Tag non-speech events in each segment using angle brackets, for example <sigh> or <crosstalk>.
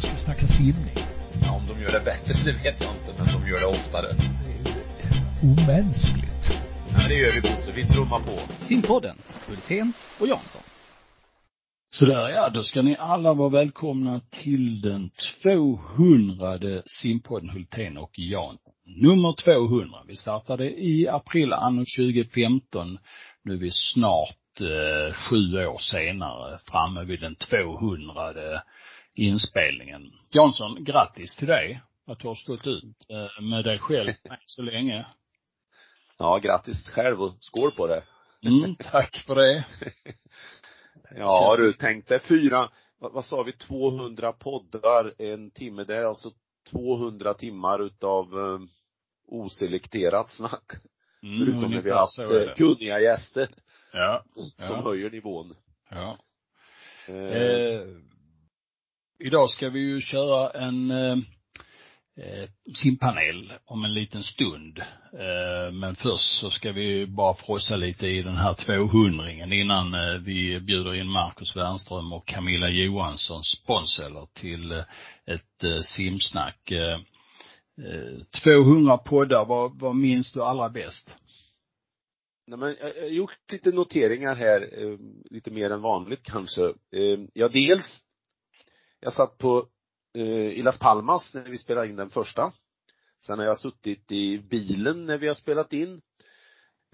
som ska snacka simning. Ja, om de gör det bättre, det vet jag inte, men de gör det oftare. Det är ju omänskligt. Ja, det gör vi Bosse. Vi trummar på. Simpodden, Hultén och Jansson. Sådär ja, då ska ni alla vara välkomna till den 200 simpodden Hultén och Jan. Nummer 200. Vi startade i april anno 2015. Nu är vi snart eh, sju år senare framme vid den 200 inspelningen. Jansson, grattis till dig att du har stått ut eh, med dig själv <laughs> så länge. Ja, grattis själv och skål på det. Mm, tack för det. <laughs> Ja du, tänk dig fyra, vad, vad sa vi, 200 poddar, en timme, det är alltså 200 timmar utav um, oselekterat snack. Mm, Förutom när vi har haft eh, kunniga gäster Ja. som ja. höjer nivån. Ja. Eh, Eh, idag ska vi ju köra en eh, eh, simpanel om en liten stund. Eh, men först så ska vi bara frossa lite i den här 200 innan eh, vi bjuder in Marcus Wernström och Camilla Johansson, sponsorer till eh, ett eh, simsnack. Eh, eh 200 poddar, vad, vad minns du allra bäst? Nej men jag har gjort lite noteringar här, lite mer än vanligt kanske. Eh, ja dels, jag satt på eh, i Las Palmas när vi spelade in den första. Sen har jag suttit i bilen när vi har spelat in.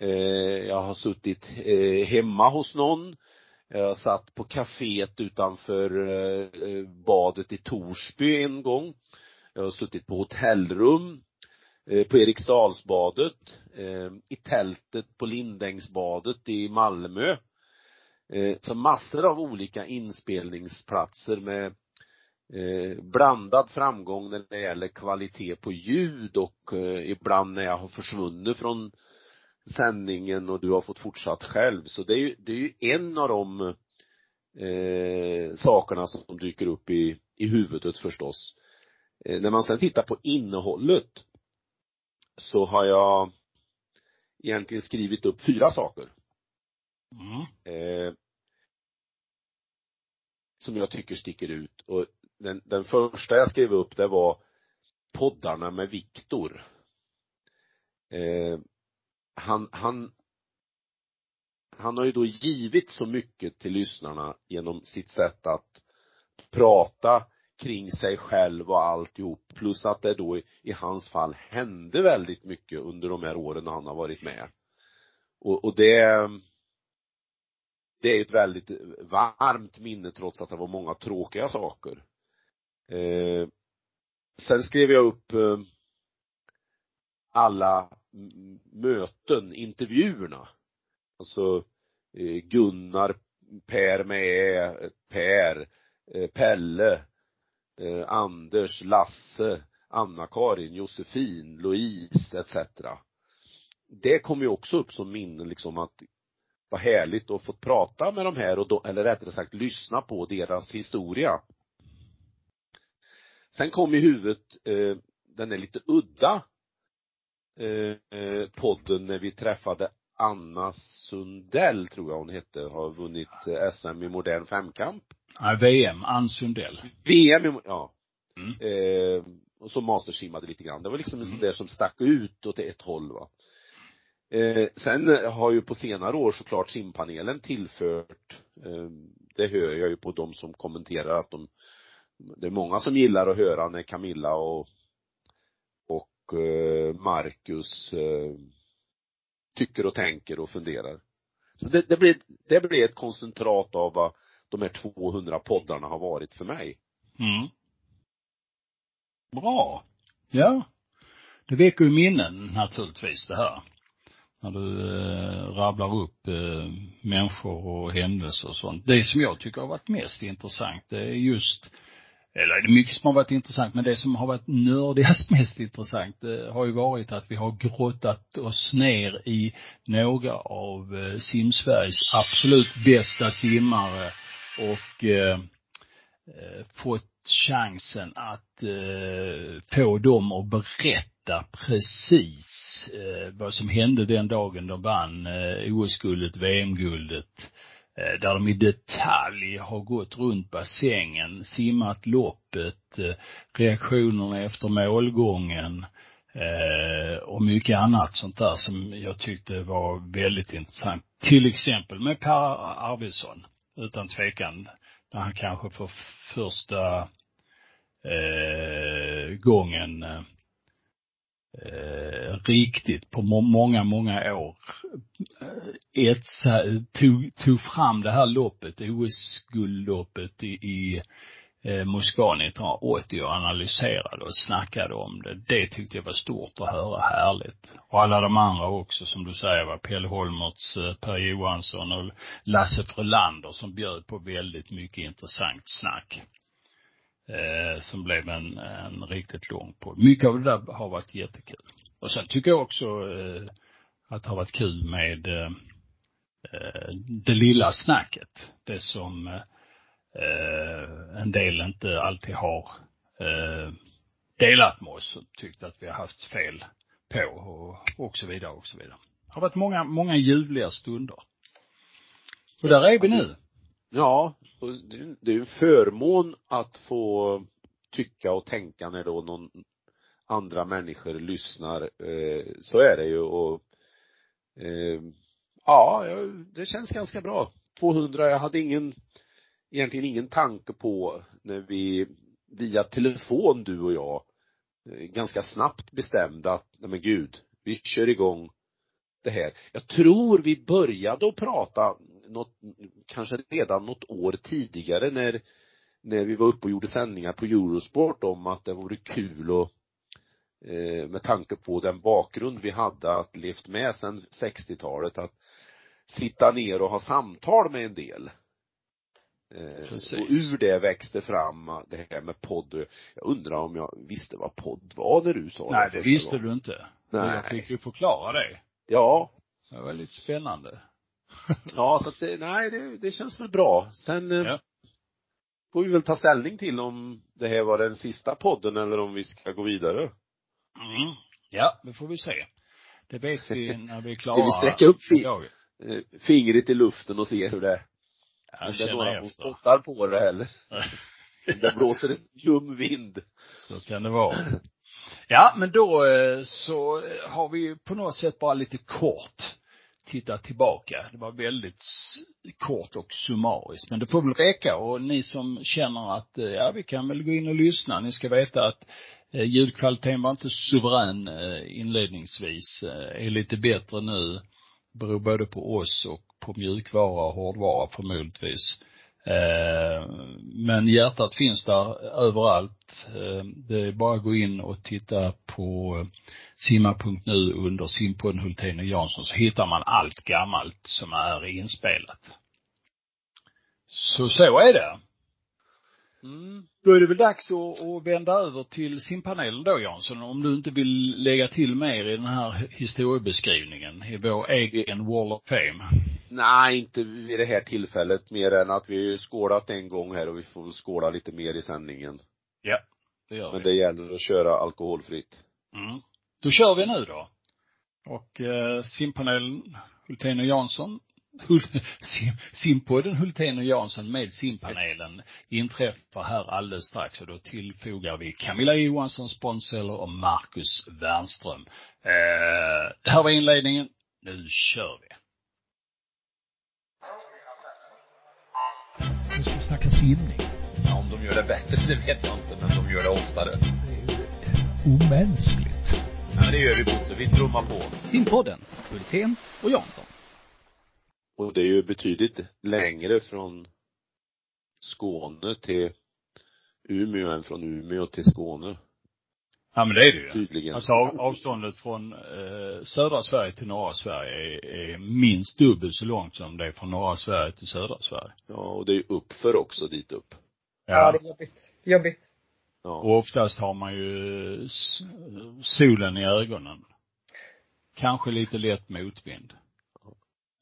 Eh, jag har suttit eh, hemma hos någon. Jag har satt på kaféet utanför eh, eh, badet i Torsby en gång. Jag har suttit på hotellrum eh, på Eriksdalsbadet, eh, i tältet på Lindängsbadet i Malmö. Så massor av olika inspelningsplatser med eh, blandad framgång när det gäller kvalitet på ljud och eh, ibland när jag har försvunnit från sändningen och du har fått fortsatt själv. Så det är ju, det är ju en av de eh, sakerna som dyker upp i, i huvudet förstås. Eh, när man sen tittar på innehållet så har jag egentligen skrivit upp fyra saker. Mm. Eh, som jag tycker sticker ut. Och den, den första jag skrev upp det var poddarna med Viktor. Eh, han, han, han har ju då givit så mycket till lyssnarna genom sitt sätt att prata kring sig själv och alltihop. Plus att det då i, i hans fall hände väldigt mycket under de här åren han har varit med. Och, och det det är ett väldigt varmt minne trots att det var många tråkiga saker. Eh, sen skrev jag upp eh, alla möten, intervjuerna. Alltså eh, Gunnar, Per med Ä, Per, eh, Pelle, eh, Anders, Lasse, Anna-Karin, Josefin, Louise etc. Det kom ju också upp som minnen, liksom att vad härligt att få prata med de här och då, eller rättare sagt lyssna på deras historia. Sen kom i huvudet, eh, den är lite udda, eh, eh, podden när vi träffade Anna Sundell, tror jag hon hette, har vunnit eh, SM i modern femkamp. Ja, VM, Ann Sundell. VM i, ja. Mm. Eh, och så mastersimmade lite grann. Det var liksom en sån Mm. där som stack ut åt ett håll va. Eh, sen har ju på senare år såklart simpanelen tillfört, eh, det hör jag ju på de som kommenterar att de, det är många som gillar att höra när Camilla och, och eh, Marcus eh, tycker och tänker och funderar. Så det, det blir, det blir ett koncentrat av vad de här 200 poddarna har varit för mig. Mm. Bra. Ja. Det väcker ju minnen naturligtvis det här. När du eh, rabblar upp eh, människor och händelser och sånt. Det som jag tycker har varit mest intressant, det är just, eller det är mycket som har varit intressant, men det som har varit nördigast <laughs> mest intressant, det har ju varit att vi har grottat oss ner i några av eh, simsveriges absolut bästa simmare och eh, eh, fått chansen att eh, få dem att berätta precis eh, vad som hände den dagen de vann eh, OS-guldet, VM-guldet. eh, Eh, där de i detalj har gått runt bassängen, simmat loppet, eh, reaktionerna efter målgången, eh, och mycket annat sånt där som jag tyckte var väldigt intressant. Till exempel med Per Arvidsson, utan tvekan, när han kanske för första eh, gången eh, riktigt på må många, många år eh, etsa, tog, tog fram det här loppet, OS-guldloppet i, i eh, Moskva 1980 och analyserade och snackade om det. Det tyckte jag var stort att höra, härligt. Och alla de andra också, som du säger, var Pelle Holmertz, eh, Per Johansson och Lasse Frölander som bjöd på väldigt mycket intressant snack. Eh, som blev en, en riktigt lång podd. Mycket av det där har varit jättekul. Och sen tycker jag också eh, att det har varit kul med eh, eh, det lilla snacket. Det som eh, en del inte alltid har eh, delat med oss och tyckt att vi har haft fel på och, och så vidare och så vidare. Det har varit många, många ljuvliga stunder. Och där är vi nu. Ja, det är en förmån att få tycka och tänka när då någon andra människor lyssnar. Eh, så är det ju och eh, ja, det känns ganska bra. 200, jag hade ingen egentligen ingen tanke på när vi via telefon, du och jag, eh, ganska snabbt bestämde att, nej men gud, vi kör igång det här. Jag tror vi började att prata något, kanske redan något år tidigare när, när vi var uppe och gjorde sändningar på Eurosport om att det vore kul och eh, med tanke på den bakgrund vi hade att levt med sedan 60-talet att sitta ner och ha samtal med en del. Eh, Precis. Och ur det växte fram det här med podd. Jag undrar om jag visste vad podd var när du sa Nej, det, det visste gång. du inte. Nej. Jag fick ju förklara det. Ja. Det var lite spännande. <laughs> ja, så att det, nej, det, det känns väl bra. Sen eh, ja. får vi väl ta ställning till om det här var den sista podden eller om vi ska gå vidare. Mm. Ja, det får vi se. Det vet vi <laughs> när vi är klara. Vi sträcka upp eh, fingret i luften och se hur det är? Om det är några som spottar på det eller? <laughs> det blåser en ljum vind. Så kan det vara. Ja, men då eh, så har vi på något sätt bara lite kort titta tillbaka. Det var väldigt kort och summariskt, men det får väl räcka och ni som känner att, eh, ja, vi kan väl gå in och lyssna. Ni ska veta att eh, ljudkvaliteten var inte suverän eh, inledningsvis, är lite bättre nu. Beror både på oss och på mjukvara och hårdvara förmodligtvis. Eh, men hjärtat finns där överallt. Eh, det är bara att gå in och titta på simma.nu under simpodden Hultén och Jansson så hittar man allt gammalt som är inspelat. Så så är det. Mm. Då är det väl dags att, att vända över till simpanelen då Jansson, om du inte vill lägga till mer i den här historiebeskrivningen i vår egen Wall of Fame. Nej, inte vid det här tillfället, mer än att vi skålat en gång här och vi får skåla lite mer i sändningen. Ja, det gör vi. Men det gäller att köra alkoholfritt. Mm. Då kör vi nu då. Och eh, simpanelen, Hultén och Jansson, sim, simpodden Hultén och Jansson med simpanelen inträffar här alldeles strax och då tillfogar vi Camilla Johansson, Sponsor och Marcus Wernström. Eh, det här var inledningen. Nu kör vi. Nu ska vi snacka simning. Ja, om de gör det bättre, det vet jag inte, men de gör det oftare. Det är ju omänskligt. Ja, det gör vi Bosse. Vi trummar på. Simpodden, Hultén och Jansson. Och det är ju betydligt längre från Skåne till Umeå än från Umeå till Skåne. Ja men det är det ju. Tydligen. Alltså avståndet från eh, södra Sverige till norra Sverige är, är minst dubbelt så långt som det är från norra Sverige till södra Sverige. Ja, och det är uppför också dit upp. Ja, ja det är jobbigt. Jobbigt. Ja. Och oftast har man ju solen i ögonen. Kanske lite lätt motvind.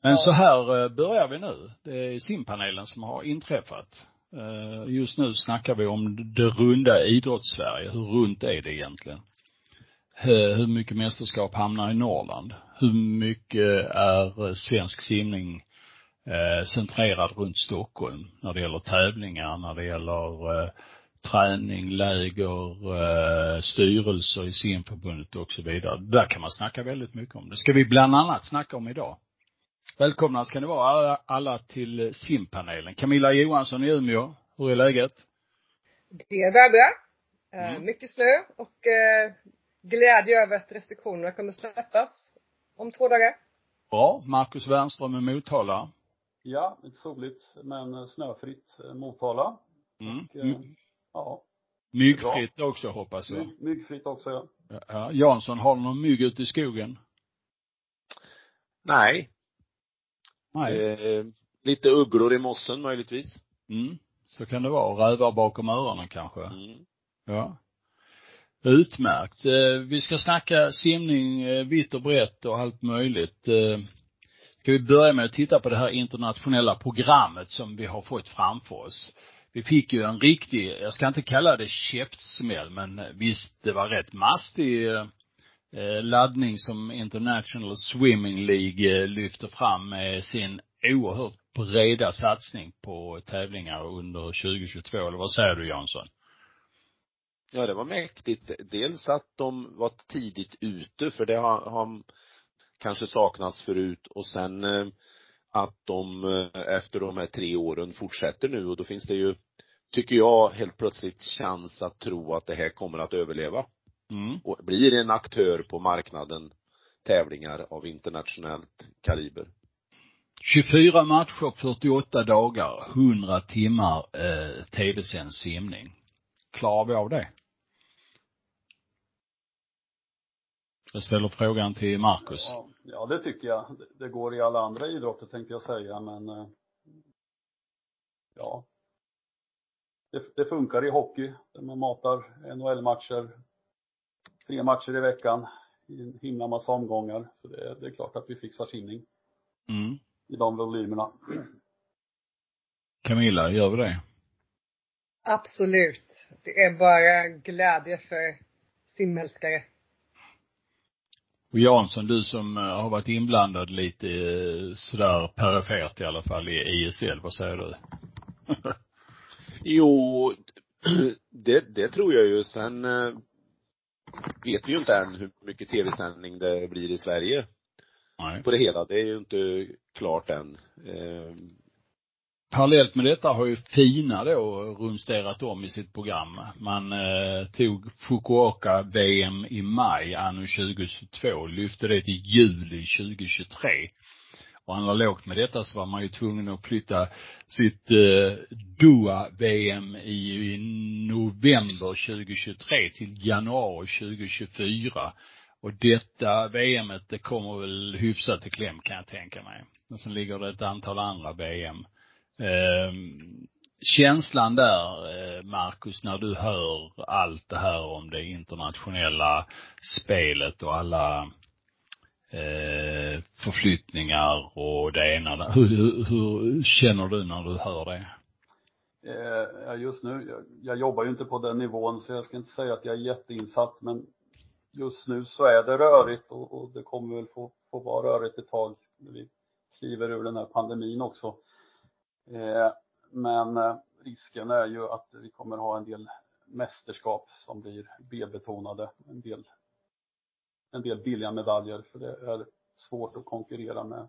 Men så här eh, börjar vi nu. Det är simpanelen som har inträffat. Eh, just nu snackar vi om det runda idrottssverige. Hur runt är det egentligen? Hur mycket mästerskap hamnar i Norrland? Hur mycket är eh, svensk simning eh, centrerad runt Stockholm när det gäller tävlingar, när det gäller träning, läger, styrelser i simförbundet och så vidare. Där kan man snacka väldigt mycket om. Det ska vi bland annat snacka om idag. Välkomna ska ni vara alla, alla till simpanelen. Camilla Johansson i Umeå, hur är läget? Det är bra, bra. Eh, Mm. Mycket snö och eh, glädje över att restriktionerna kommer släppas om två dagar. Bra. Marcus Wernström i Motala. Ja, lite soligt men snöfritt eh, Motala. Mm. Och, eh, ja, Myggfritt också hoppas jag. mygg, myggfritt också. Ja, Ja. Jansson, har du någon mygg ute i skogen? Nej. Nej. Eh, lite ugglor i mossen möjligtvis. Mm. Så kan det vara. Rävar bakom öronen kanske. Mm. Ja. Utmärkt. Eh, Vi ska snacka simning eh, vitt och brett och allt möjligt. Eh, Ska vi börja med att titta på det här internationella programmet som vi har fått framför oss. Vi fick ju en riktig, jag ska inte kalla det käftsmäll, men visst, det var rätt mastig eh, eh, Eh, laddning som International Swimming League eh, lyfter fram med sin oerhört breda satsning på tävlingar under 2022, eller vad säger du Jansson? Ja, det var mäktigt. Dels att de var tidigt ute, för det har, har kanske saknats förut och sen eh, att de eh, efter de här tre åren fortsätter nu och då finns det ju, tycker jag, helt plötsligt chans att tro att det här kommer att överleva Mm. och blir en aktör på marknaden tävlingar av internationellt kaliber. 24 matcher, 48 dagar, 100 timmar eh, tv-sänd simning. Klarar vi av det? Jag ställer frågan till Marcus. ja. Ja, det tycker jag. Det- går i alla andra idrotter tänkte jag säga men eh, ja. Det, det funkar i hockey där man matar NHL-matcher tre matcher i veckan i en himla massa omgångar. Så det, det är klart att vi fixar simning Mm. i de volymerna. Camilla, gör vi det? Absolut. Det är bara glädje för simälskare. Och Jansson, du som eh, har varit inblandad lite eh, sådär perifert i alla fall i ISL, vad säger du? <laughs> Jo, <clears throat> det, det tror jag ju. Sen eh, vet vi ju inte än hur mycket tv-sändning det blir i Sverige Nej. på det hela. Det är ju inte klart än. Eh, Parallellt med detta har ju Fina då rumsterat om i sitt program. Man eh, tog Fukuoka VM i maj anno 2022, lyfte det till juli 2023. Och analogt med detta så var man ju tvungen att flytta sitt eh, Doha-VM i, i november 2023 till januari 2024. Och detta VMet, det kommer väl hyfsat i kläm kan jag tänka mig. Och sen ligger det ett antal andra VM. Eh, känslan där, eh, Marcus, när du hör allt det här om det internationella spelet och alla eh, förflyttningar och det ena. Hur, hur, hur känner du när du hör det? Eh, just nu, jag, jag jobbar ju inte på den nivån så jag ska inte säga att jag är jätteinsatt men just nu så är det rörigt och, och det kommer väl få, få vara rörigt ett tag när vi kliver ur den här pandemin också. Eh, men eh, risken är ju att vi kommer ha en del mästerskap som blir B-betonade, en del, en del billiga medaljer för det är svårt att konkurrera med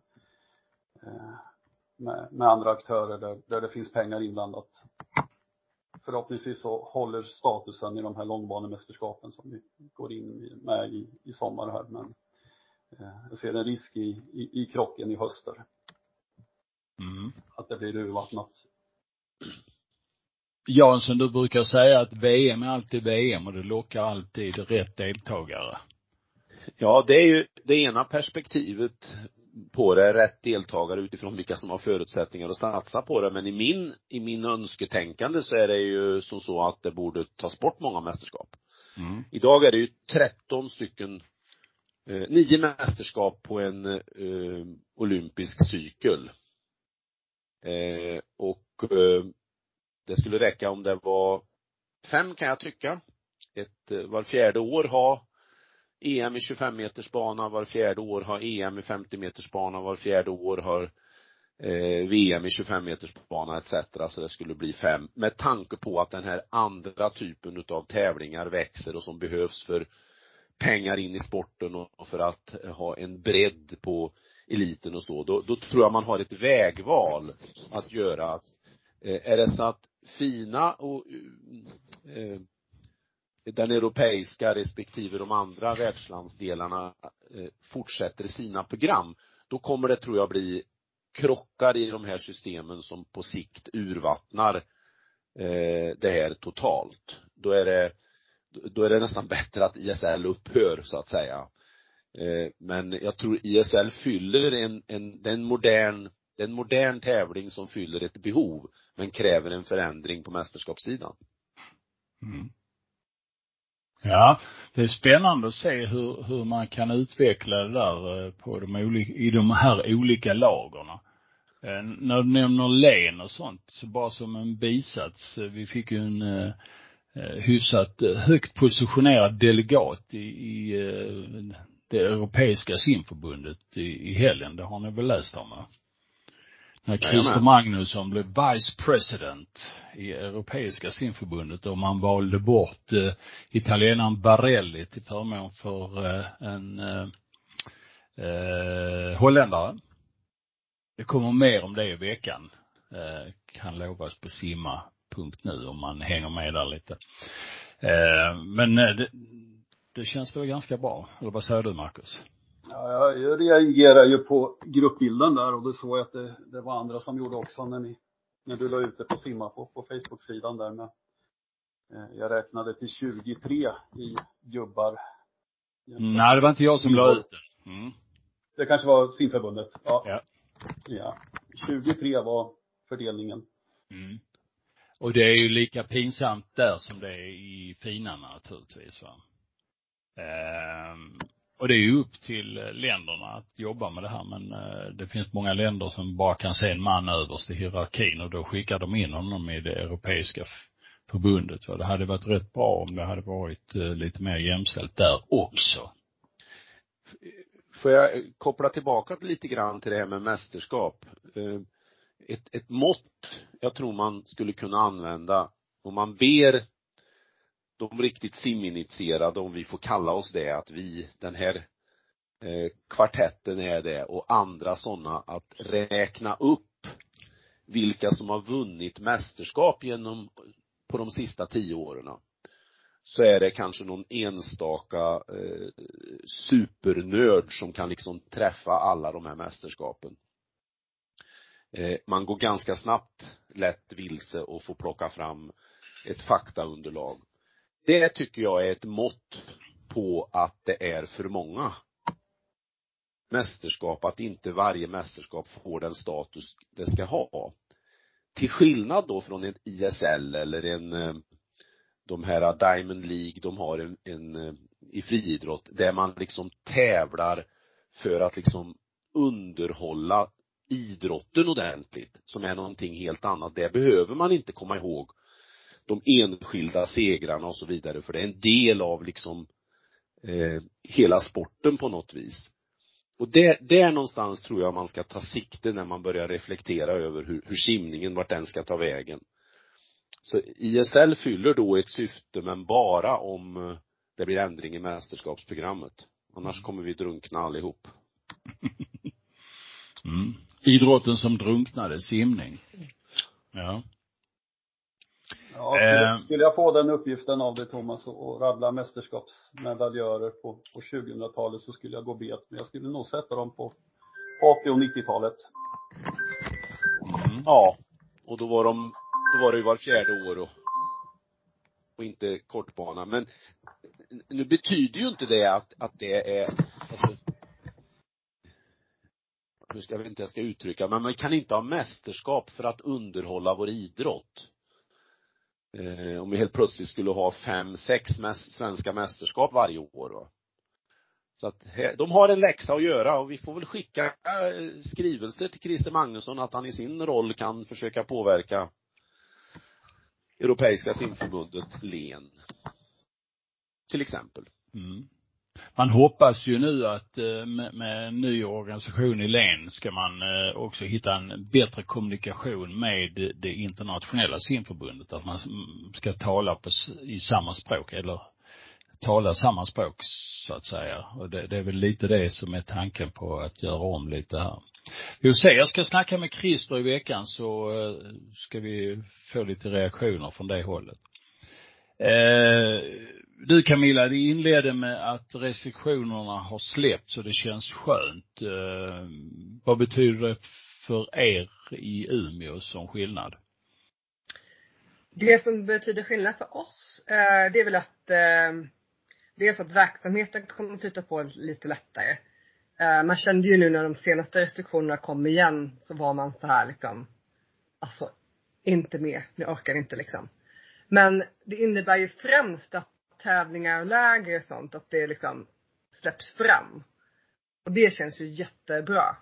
eh, med, med andra aktörer där, där det finns pengar inblandat. Förhoppningsvis så håller statusen i de här långbanemästerskapen som vi går in med i, i sommar här men eh, jag ser en risk i, i, i krocken i höster. Mm. Att det blir urvattnat. Jansson, du brukar säga att VM är alltid VM och det lockar alltid rätt deltagare. Ja, det är ju det ena perspektivet på det, rätt deltagare utifrån vilka som har förutsättningar att satsa på det. Men i min, i min önsketänkande så är det ju som så att det borde tas bort många mästerskap. Mm. Idag är det ju 13 stycken, eh, nio mästerskap på en eh, olympisk cykel. Eh, och eh, det skulle räcka om det var fem kan jag tycka. Ett, eh, var fjärde år ha EM i 25 meters bana, var fjärde år har EM i 50 meters bana, var fjärde år har eh, VM i 25 meters bana etc. så det skulle bli fem. Med tanke på att den här andra typen utav tävlingar växer och som behövs för pengar in i sporten och för att ha en bredd på eliten och så, då, då tror jag man har ett vägval att göra. Eh, är det så att FINA och eh, den europeiska respektive de andra världslandsdelarna eh, fortsätter sina program, då kommer det tror jag bli krockar i de här systemen som på sikt urvattnar eh, det här totalt. Då är det, då är det nästan bättre att ISL upphör så att säga. Eh, men jag tror ISL fyller en, en, den modern, en modern tävling som fyller ett behov men kräver en förändring på mästerskapssidan. Mm. Ja, det är spännande att se hur, hur man kan utveckla det där eh, på de olika, i de här olika lagerna. Eh, när du nämner len och sånt, så bara som en bisats, eh, vi fick ju en eh, hyfsat högt positionerad delegat i, i det europeiska simförbundet i, i helgen. Det har ni väl läst om va? När Christer Magnusson blev vice president i Europeiska simförbundet och man valde bort eh, italienaren Barelli till förmån för eh, en eh, eh, holländare. Det kommer mer om det i veckan. Eh, kan lovas på simma.nu om man hänger med där lite. Eh, men eh, det, det känns väl ganska bra. Eller vad säger du Marcus? Ja, jag reagerar ju på gruppbilden där och det såg jag att det, det var andra som gjorde också när ni, när du la ut det på Simma på, Facebook-sidan där med eh, jag räknade till 23 i gubbar. Nej, det var inte jag som la ut det. Mm. Det kanske var simförbundet. Ja. ja. Ja. 23 var fördelningen. Mm. Och det är ju lika pinsamt där som det är i finarna naturligtvis va. Och det är ju upp till eh, länderna att jobba med det här men eh, det finns många länder som bara kan se en man överst i hierarkin och då skickar de in honom i det europeiska förbundet. Va? Det hade varit rätt bra om det hade varit eh, lite mer jämställt där också. Får jag koppla tillbaka lite grann till det här med mästerskap. Ett, ett mått jag tror man skulle kunna använda om man ber de riktigt siminitierade, om vi får kalla oss det, att vi, den här eh, kvartetten är det och andra sådana att räkna upp vilka som har vunnit mästerskap genom, på de sista tio åren. Så är det kanske någon enstaka eh, supernörd som kan liksom träffa alla de här mästerskapen. Eh, man går ganska snabbt lätt vilse och får plocka fram ett faktaunderlag det tycker jag är ett mått på att det är för många mästerskap, att inte varje mästerskap får den status det ska ha. Till skillnad då från en ISL eller en, eh, de här Diamond League, de har en, en eh, i friidrott, där man liksom tävlar för att liksom underhålla idrotten ordentligt, som är någonting helt annat. Det behöver man inte komma ihåg de enskilda segrarna och så vidare, för det är en del av liksom eh, hela sporten på något vis. Och det, där någonstans tror jag man ska ta sikte när man börjar reflektera över hur, hur simningen, vart den ska ta vägen. Så ISL fyller då ett syfte, men bara om eh, det blir ändring i mästerskapsprogrammet. Annars mm. kommer vi drunkna allihop. <laughs> Mm. Idrotten som drunknade, simning. Ja. Ja, skulle, eh. skulle jag få den uppgiften av dig Thomas och rabbla mästerskapsmedaljörer på, på 2000-talet så skulle jag gå bet. Men jag skulle nog sätta dem på 80 och 90-talet. Mm. Ja. Och då var de, då var det ju var fjärde år och, och inte kortbana. Men nu betyder ju inte det att, att det är, alltså, nu ska jag vet inte jag ska uttrycka, men man kan inte ha mästerskap för att underhålla vår idrott eh, om vi helt plötsligt skulle ha fem, sex mäst, svenska mästerskap varje år va. Så att de har en läxa att göra och vi får väl skicka eh, skrivelser till Christer Magnusson att han i sin roll kan försöka påverka Europeiska simförbundet LEN. Till exempel. Mm man hoppas ju nu att eh, med, med en ny organisation i län ska man eh, också hitta en bättre kommunikation med det internationella simförbundet. Att man ska tala på, i samma språk eller tala samma språk så att säga. Och det, det är väl lite det som är tanken på att göra om lite här. Vi får se, jag ska snacka med Christer i veckan så eh, ska vi få lite reaktioner från det hållet. Eh, du Camilla, det inledde med att restriktionerna har släppts och det känns skönt. Eh, vad betyder det för er i Umeå som skillnad? Det som betyder skillnad för oss, eh, det är väl att eh, dels att verksamheten kommer att flyta på lite lättare. Eh, man kände ju nu när de senaste restriktionerna kom igen så var man så här liksom, alltså inte med, nu orkar inte liksom. Men det innebär ju främst att tävlingar och läger och sånt, att det liksom släpps fram. Och det känns ju jättebra.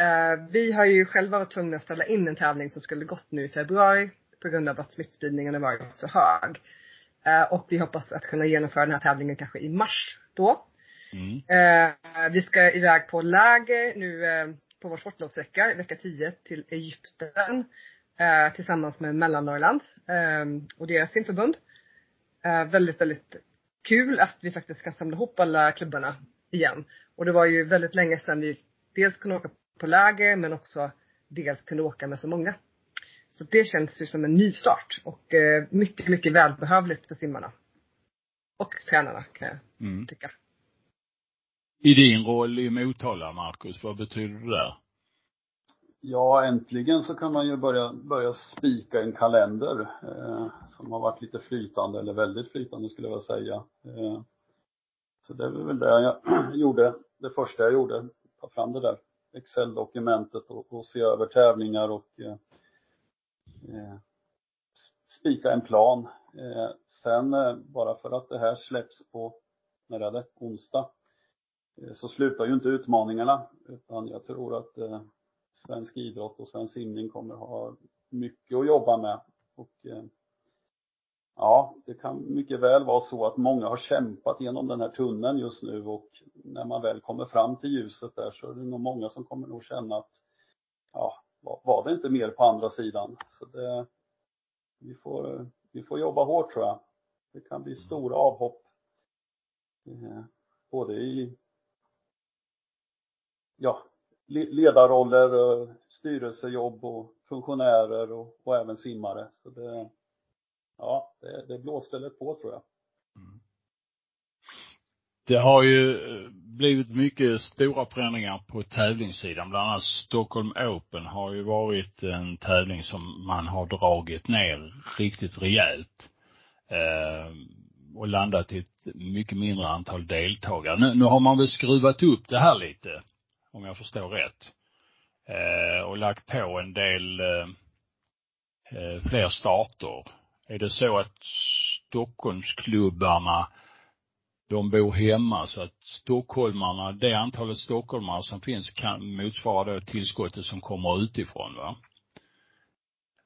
Uh, vi har ju själva varit tvungna att ställa in en tävling som skulle gått nu i februari på grund av att smittspridningen har varit så hög. Uh, och vi hoppas att kunna genomföra den här tävlingen kanske i mars då. Mm. Uh, vi ska iväg på läger nu på vår sportlovsvecka, vecka 10 till Egypten tillsammans med Mellannorrland och deras simförbund. Eh, väldigt, väldigt kul att vi faktiskt kan samla ihop alla klubbarna igen. Och det var ju väldigt länge sedan vi dels kunde åka på läger men också dels kunde åka med så många. Så det känns ju som en ny start och eh, mycket, mycket välbehövligt för simmarna. Och tränarna kan jag mm. tycka. I din roll i Motala, Marcus, vad betyder det där? Ja, äntligen så kan man ju börja, börja spika en kalender eh, som har varit lite flytande, eller väldigt flytande skulle jag säga. Eh, så det var väl det jag <clears throat> gjorde, det första jag gjorde, ta fram det där Excel-dokumentet och, och, se över tävlingar och eh, eh spika en plan. Eh, sen eh, bara för att det här släpps på, när är det, onsdag, eh, så slutar ju inte utmaningarna utan jag tror att eh, svensk idrott och svensk simning kommer ha mycket att jobba med. Och eh, ja, det kan mycket väl vara så att många har kämpat genom den här tunneln just nu och när man väl kommer fram till ljuset där så är det nog många som kommer nog känna att ja, var det inte mer på andra sidan? Så det, vi får, vi får jobba hårt tror jag. Det kan bli stora avhopp. Eh, både i ja, ledarroller, styrelsejobb och funktionärer och, och även simmare. Så det, ja, det, det blåställer på tror jag. Mm. Det har ju eh, blivit mycket stora förändringar på tävlingssidan. Bland annat Stockholm Open har ju varit en tävling som man har dragit ner riktigt rejält. Eh, och landat i ett mycket mindre antal deltagare. Nu, nu har man väl skruvat upp det här lite om jag förstår rätt. Eh, och lagt på en del eh, eh, fler starter. Är det så att Stockholmsklubbarna, de bor hemma så att stockholmarna, det antalet stockholmare som finns kan motsvara det tillskottet som kommer utifrån va?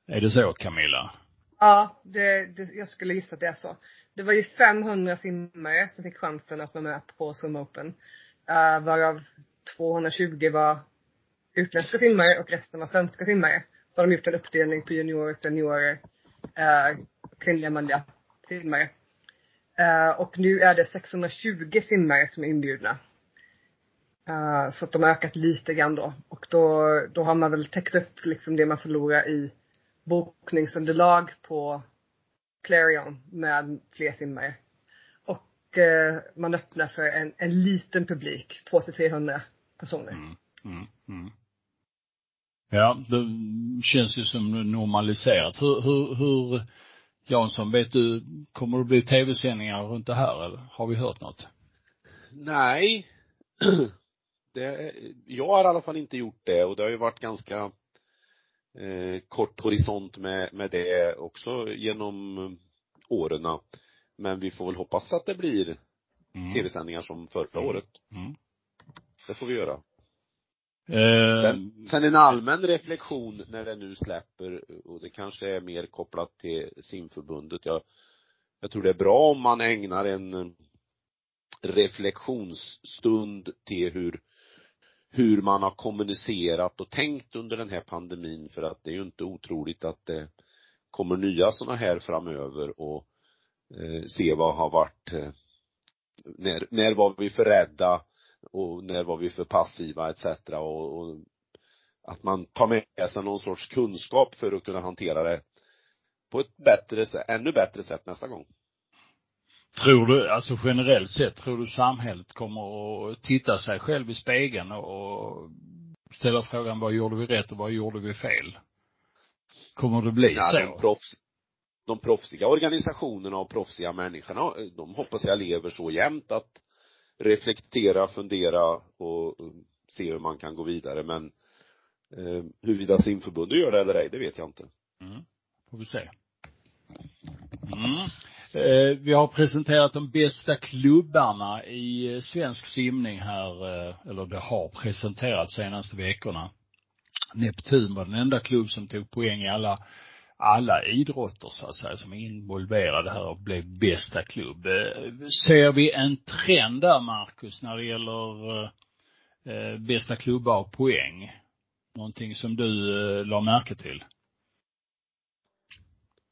Är det så Camilla? Ja, det, det, jag skulle gissa att det är så. Det var ju 500 simmare som fick chansen att vara med på Swim Open. Uh, varav 220 var utländska simmare och resten var svenska simmare. Så har de gjort en uppdelning på juniorer, seniorer, eh, kvinnliga, manliga simmare. Eh, och nu är det 620 simmare som är inbjudna. Eh, så att de har ökat lite grann då. Och då, då har man väl täckt upp liksom det man förlorar i bokningsunderlag på Clarion med fler simmare. Och uh, man öppnar för en, en liten publik, 200-300 personer. Mm, mm, mm. Ja, det känns ju som normaliserat. Hur, hur, hur, Jansson, vet du, kommer det bli tv-sändningar runt det här eller har vi hört något? Nej. <clears throat> Det, jag har i alla fall inte gjort det och det har ju varit ganska eh, kort horisont med, med det också genom åren. Men vi får väl hoppas att det blir mm. tv-sändningar som förra mm. året. Mm. Det får vi göra. Eh, sen, sen en allmän reflektion när det nu släpper och det kanske är mer kopplat till simförbundet. Jag, jag tror det är bra om man ägnar en reflektionsstund till hur, hur man har kommunicerat och tänkt under den här pandemin för att det är ju inte otroligt att det kommer nya sådana här framöver och eh, se vad har varit eh, när, när var vi för rädda och när var vi för passiva etc. och, och att man tar med sig någon sorts kunskap för att kunna hantera det på ett bättre, ännu bättre sätt nästa gång. Tror du, alltså generellt sett, tror du samhället kommer att titta sig själv i spegeln och ställa frågan vad gjorde vi rätt och vad gjorde vi fel? Kommer det bli ja, så? De, proffs, de proffsiga organisationerna och proffsiga människorna, de hoppas jag lever så jämt att reflektera, fundera och um, se hur man kan gå vidare men eh, huruvida simförbundet gör det eller ej, det vet jag inte. Mm. Får vi se. Mm. Eh, vi har presenterat de bästa klubbarna i eh, svensk simning här, eh, eller det har presenterats senaste veckorna. Neptun var den enda klubb som tog poäng i alla, alla idrotter så att säga, som är involverade här och blev bästa klubb. Eh, ser vi en trend där, Marcus, när det gäller eh, bästa klubbar och poäng? Någonting som du eh, la märke till?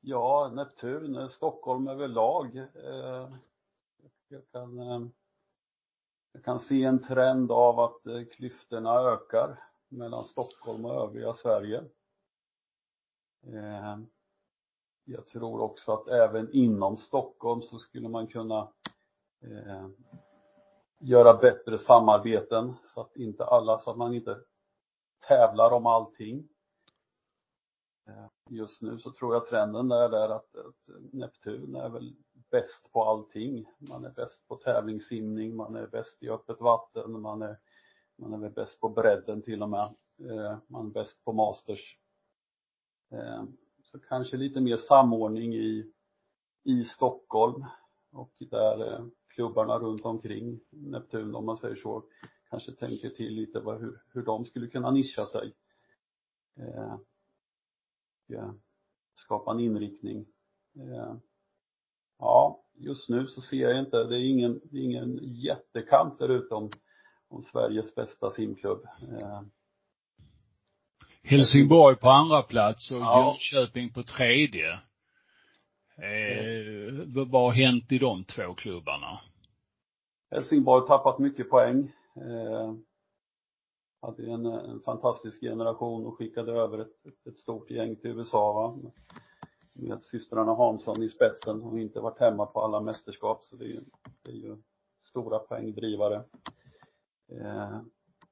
Ja, Neptun, Stockholm överlag. Eh, jag kan, eh, jag kan se en trend av att eh, klyftorna ökar mellan Stockholm och övriga Sverige. Eh, jag tror också att även inom Stockholm så skulle man kunna eh, göra bättre samarbeten så att inte alla, så att man inte tävlar om allting. Eh, just nu så tror jag trenden där är att, att Neptun är väl bäst på allting. Man är bäst på tävlingssimning, man är bäst i öppet vatten, man är, man är väl bäst på bredden till och med. Man är bäst på masters. Eh, så kanske lite mer samordning i, i Stockholm och där eh, klubbarna runt omkring Neptun om man säger så kanske tänker till lite vad, hur, hur de skulle kunna nischa sig eh, eh, skapa en inriktning. Eh, ja, just nu så ser jag inte, det är ingen, det är ingen jättekamp där ute om, om Sveriges bästa simklubb. Eh, Helsingborg på andra plats och ja. Jönköping på tredje. Eh, vad har hänt i de två klubbarna? Helsingborg har tappat mycket poäng. Eh, hade en, en fantastisk generation och skickade över ett, ett, stort gäng till USA va. Med systrarna Hansson i spetsen och inte varit hemma på alla mästerskap så det är ju, det är ju stora poängdrivare. Eh,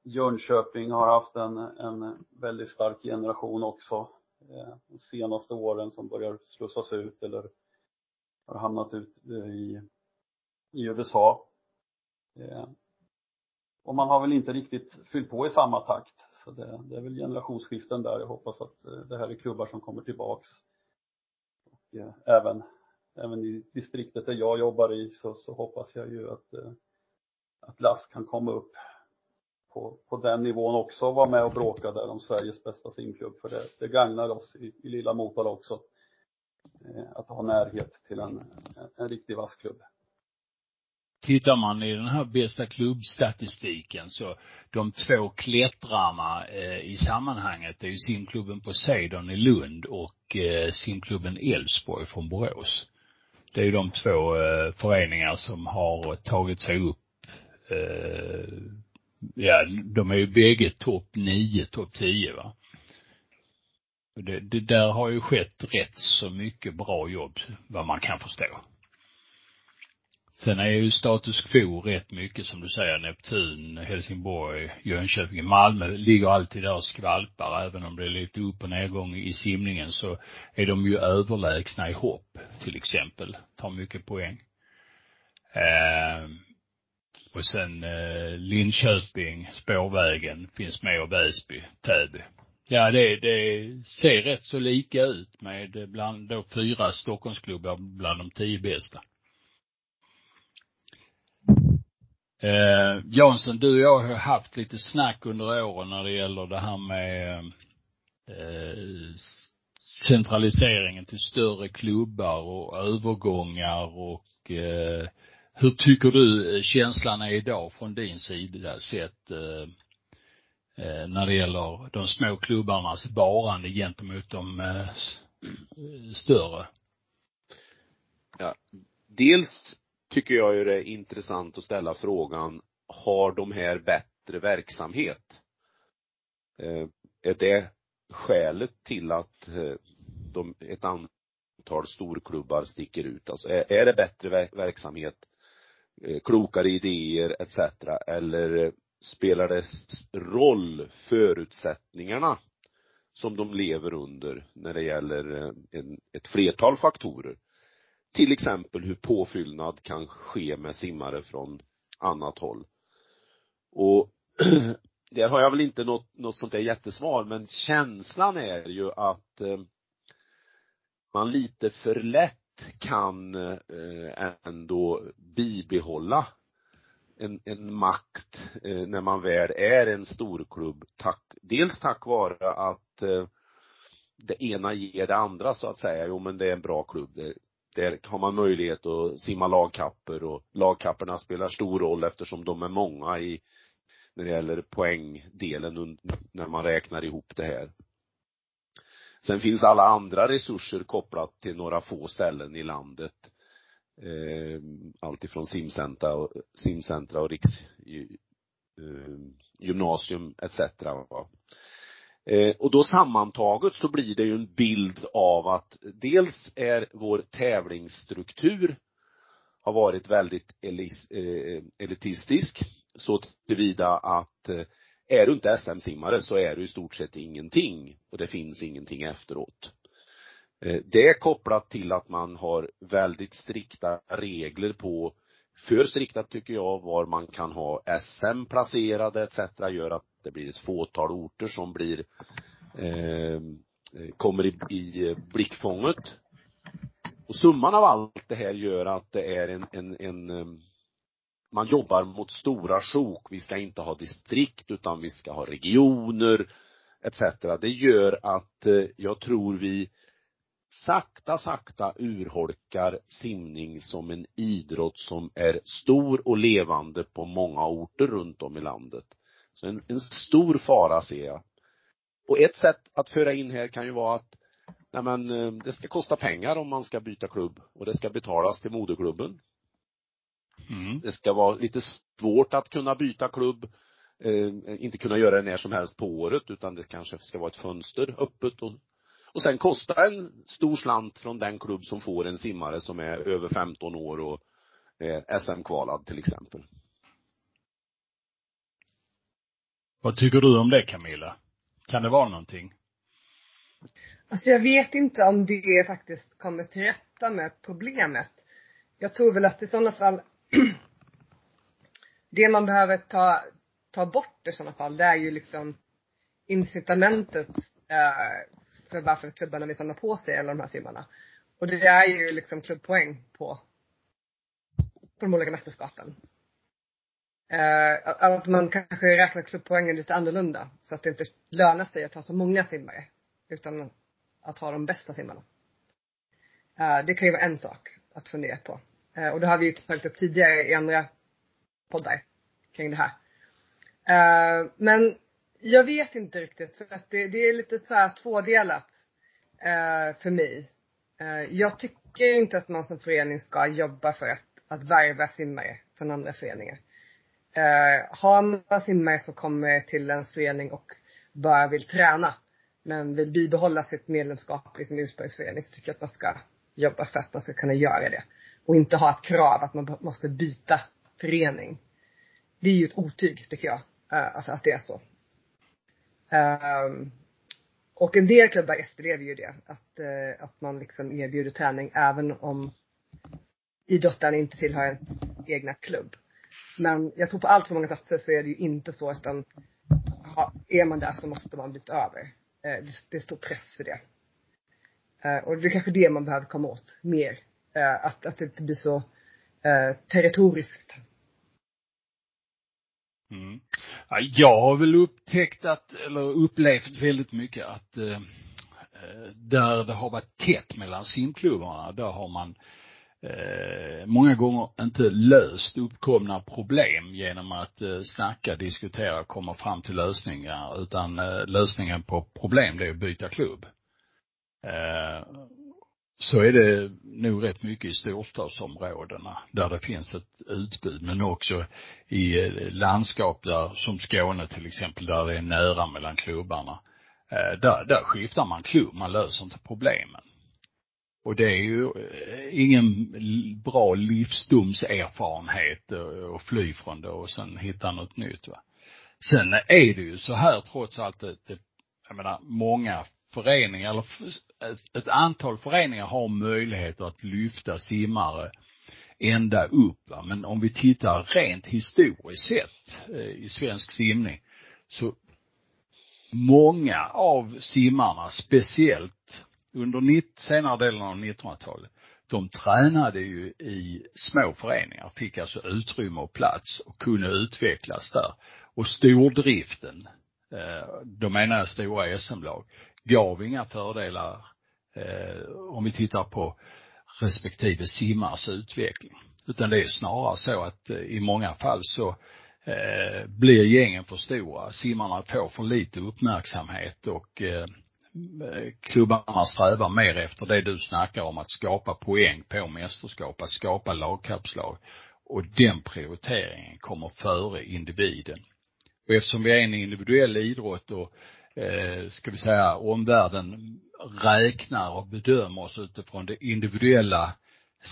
Jönköping har haft en, en väldigt stark generation också. Eh, de senaste åren som börjar slussas ut eller har hamnat ut eh, i, i USA. Eh, och man har väl inte riktigt fyllt på i samma takt. Så det, det är väl generationsskiften där. Jag hoppas att det här är klubbar som kommer tillbaks. Och även, även i distriktet där jag jobbar i så, så hoppas jag ju att, att LAS kan komma upp på, på den nivån också vara med och bråka där om Sveriges bästa simklubb. För det, det gagnar oss i, i lilla Motala också. Eh, att ha närhet till en, en, en riktig vass klubb tittar man i den här bästa klubbstatistiken så de två klättrarna eh, i sammanhanget är ju simklubben Poseidon i Lund och eh, simklubben Elfsborg från Borås. Det är ju de två eh, föreningar som har tagit sig upp eh, ja, de är ju bägge topp nio, topp tio va. Det, det där har ju skett rätt så mycket bra jobb, vad man kan förstå. Sen är ju status quo rätt mycket som du säger, Neptun, Helsingborg, Jönköping, Malmö ligger alltid där och skvalpar. Även om det är lite upp och nedgång i simningen så är de ju överlägsna i hopp, till exempel. Tar mycket poäng. Eh, och sen eh, Linköping, Spårvägen finns med och Väsby, Täby. Ja, det, det ser rätt så lika ut med eh, bland då fyra Stockholmsklubbar bland de tio bästa. Eh, Jansson, du och jag har haft lite snack under åren när det gäller det här med eh, centraliseringen till större klubbar och övergångar och eh, hur tycker du eh, känslan är idag från din sida sett eh, eh, när det gäller de små klubbarnas varande gentemot de eh, större? Ja, dels tycker jag ju det är intressant att ställa frågan, har de här bättre verksamhet? Eh, är det skälet till att eh, de, ett antal storklubbar sticker ut? Alltså är, är det bättre verksamhet, Eh, klokare idéer etc. eller eh, spelar det roll förutsättningarna som de lever under när det gäller eh, en, ett flertal faktorer? Till exempel hur påfyllnad kan ske med simmare från annat håll. Och <clears throat> där har jag väl inte något, något sånt där jättesvar, men känslan är ju att eh, man lite för lätt kan eh, ändå bibehålla en, en makt eh, när man väl är en storklubb, tack, dels tack vare att eh, det ena ger det andra så att säga. Jo men det är en bra klubb. där, där har man möjlighet att simma lagkapper och lagkapperna spelar stor roll eftersom de är många i när det gäller poängdelen när man räknar ihop det här. Sen finns alla andra resurser kopplat till några få ställen i landet. Eh, alltifrån simcentra och, simcentra och riks eh, gymnasium etc. Eh, och då sammantaget så blir det ju en bild av att dels är vår tävlingsstruktur har varit väldigt eh, elitistisk så tillvida att eh, är du inte SM-simmare så är du i stort sett ingenting och det finns ingenting efteråt. Eh, det är kopplat till att man har väldigt strikta regler på, för strikta tycker jag, var man kan ha SM placerade etc. gör att det blir ett fåtal orter som blir eh, kommer i, i blickfånget. Och summan av allt det här gör att det är en, en, en eh, man jobbar mot stora sjok. Vi ska inte ha distrikt utan vi ska ha regioner etc. Det gör att eh, jag tror vi sakta, sakta urholkar simning som en idrott som är stor och levande på många orter runt om i landet. Så en, en stor fara ser jag. Och ett sätt att föra in här kan ju vara att nej men eh, det ska kosta pengar om man ska byta klubb och det ska betalas till moderklubben. Mm. Det ska vara lite svårt att kunna byta klubb, eh, inte kunna göra det när som helst på året utan det kanske ska vara ett fönster öppet och och sen kostar en stor slant från den klubb som får en simmare som är över 15 år och är SM-kvalad till exempel. Vad tycker du om det Camilla? Kan det vara någonting? Alltså jag vet inte om det faktiskt kommer till rätta med problemet. Jag tror väl att i sådana fall <clears throat> det man behöver ta, ta bort i sådana fall, det är ju liksom incitamentet eh, för varför klubbarna vill samla på sig alla de här simmarna. Och det är ju liksom klubbpoäng på, på de olika mästerskapen. Eh, att man kanske räknar klubbpoängen lite annorlunda. Så att det inte lönar sig att ha så många simmare. Utan att ha de bästa simmarna. Eh, det kan ju vara en sak att fundera på. Eh, och det har vi ju tagit upp tidigare i andra poddar kring det här. Eh, men jag vet inte riktigt. För att det, det är lite så här tvådelat eh, för mig. Eh, jag tycker inte att man som förening ska jobba för att, att värva simmare från andra föreningar. Eh, har man simmare som kommer till ens förening och bara vill träna men vill bibehålla sitt medlemskap i sin ursprungsförening så tycker jag att man ska jobba för att man ska kunna göra det. Och inte ha ett krav att man måste byta förening. Det är ju ett otyg tycker jag. Eh, alltså att det är så. Um, och en del klubbar efterlever ju det. Att, uh, att man liksom erbjuder träning även om idrottaren inte tillhör ens egna klubb. Men jag tror på allt för många platser så är det ju inte så utan är man där så måste man byta över. Eh, det, är stor press för det. Och det är kanske det man behöver komma åt mer. Eh, att, att det inte blir så eh, territoriskt. Mm. Ja, jag har väl upptäckt att, eller upplevt väldigt mycket att eh, eh, där det har varit tätt mellan simklubbarna, där har man eh, många gånger inte löst uppkomna problem genom att eh, snacka, diskutera, komma fram till lösningar, utan eh, lösningen på problem det är att byta klubb. Eh, så är det nog rätt mycket i storstadsområdena där det finns ett utbud, men också i eh, landskap där, som Skåne till exempel, där det är nära mellan klubbarna. Eh, där, där skiftar man klubb, man löser inte problemen. Och det är ju eh, ingen bra livsdomserfarenhet att fly från det och sen hitta något nytt va. Sen är det ju så här trots allt att det, jag menar, många föreningar, eller ett, ett antal föreningar har möjlighet att lyfta simmare ända upp. Va? Men om vi tittar rent historiskt sett eh, i svensk simning så många av simmarna, speciellt under senare delen av 1900-talet, de tränade ju i små föreningar, fick alltså utrymme och plats och kunde utvecklas där. Och stordriften, eh, då menar jag stora SM-lag, gav inga fördelar eh, om vi tittar på respektive simmars utveckling. Utan det är snarare så att eh, i många fall så eh, blir gängen för stora. Simmarna får för lite uppmärksamhet och eh, klubbarna strävar mer efter det du snackar om, att skapa poäng på mästerskap, att skapa lagkapslag. Och den prioriteringen kommer före individen. Och eftersom vi är en individuell idrott och eh, ska vi säga, omvärlden räknar och bedömer oss utifrån det individuella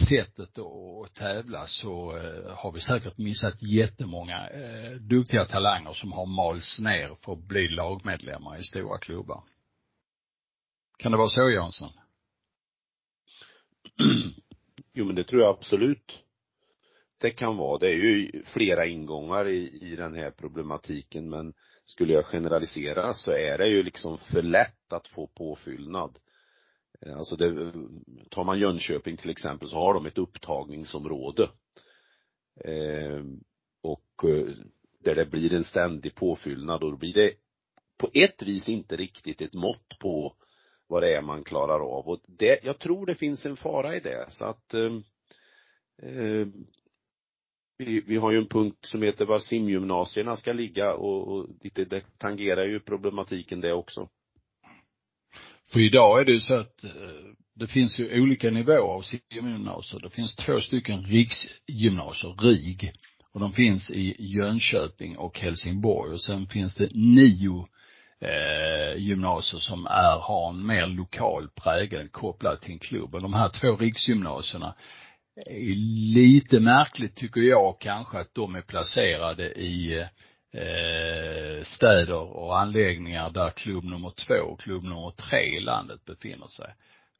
sättet att tävla så eh, har vi säkert missat jättemånga eh, duktiga talanger som har malts ner för att bli lagmedlemmar i stora klubbar. Kan det vara så Jansson? <clears throat> Jo men det tror jag absolut det kan vara. Det är ju flera ingångar i, i den här problematiken men skulle jag generalisera så är det ju liksom för lätt att få påfyllnad. Eh, alltså det, tar man Jönköping till exempel så har de ett upptagningsområde. Eh, och eh, där det blir en ständig påfyllnad och då blir det på ett vis inte riktigt ett mått på vad det är man klarar av och det, jag tror det finns en fara i det så att eh, eh vi, vi har ju en punkt som heter var simgymnasierna ska ligga och, och det, det tangerar ju problematiken det också. För idag är det ju så att eh, det finns ju olika nivåer av simgymnasier. Det finns två stycken riksgymnasier, RIG, och de finns i Jönköping och Helsingborg och sen finns det nio eh, gymnasier som är, har en mer lokal prägel kopplad till en klubb. Och de här två riksgymnasierna Eh, lite märkligt tycker jag kanske att de är placerade i eh, städer och anläggningar där klubb nummer två och klubb nummer tre i landet befinner sig.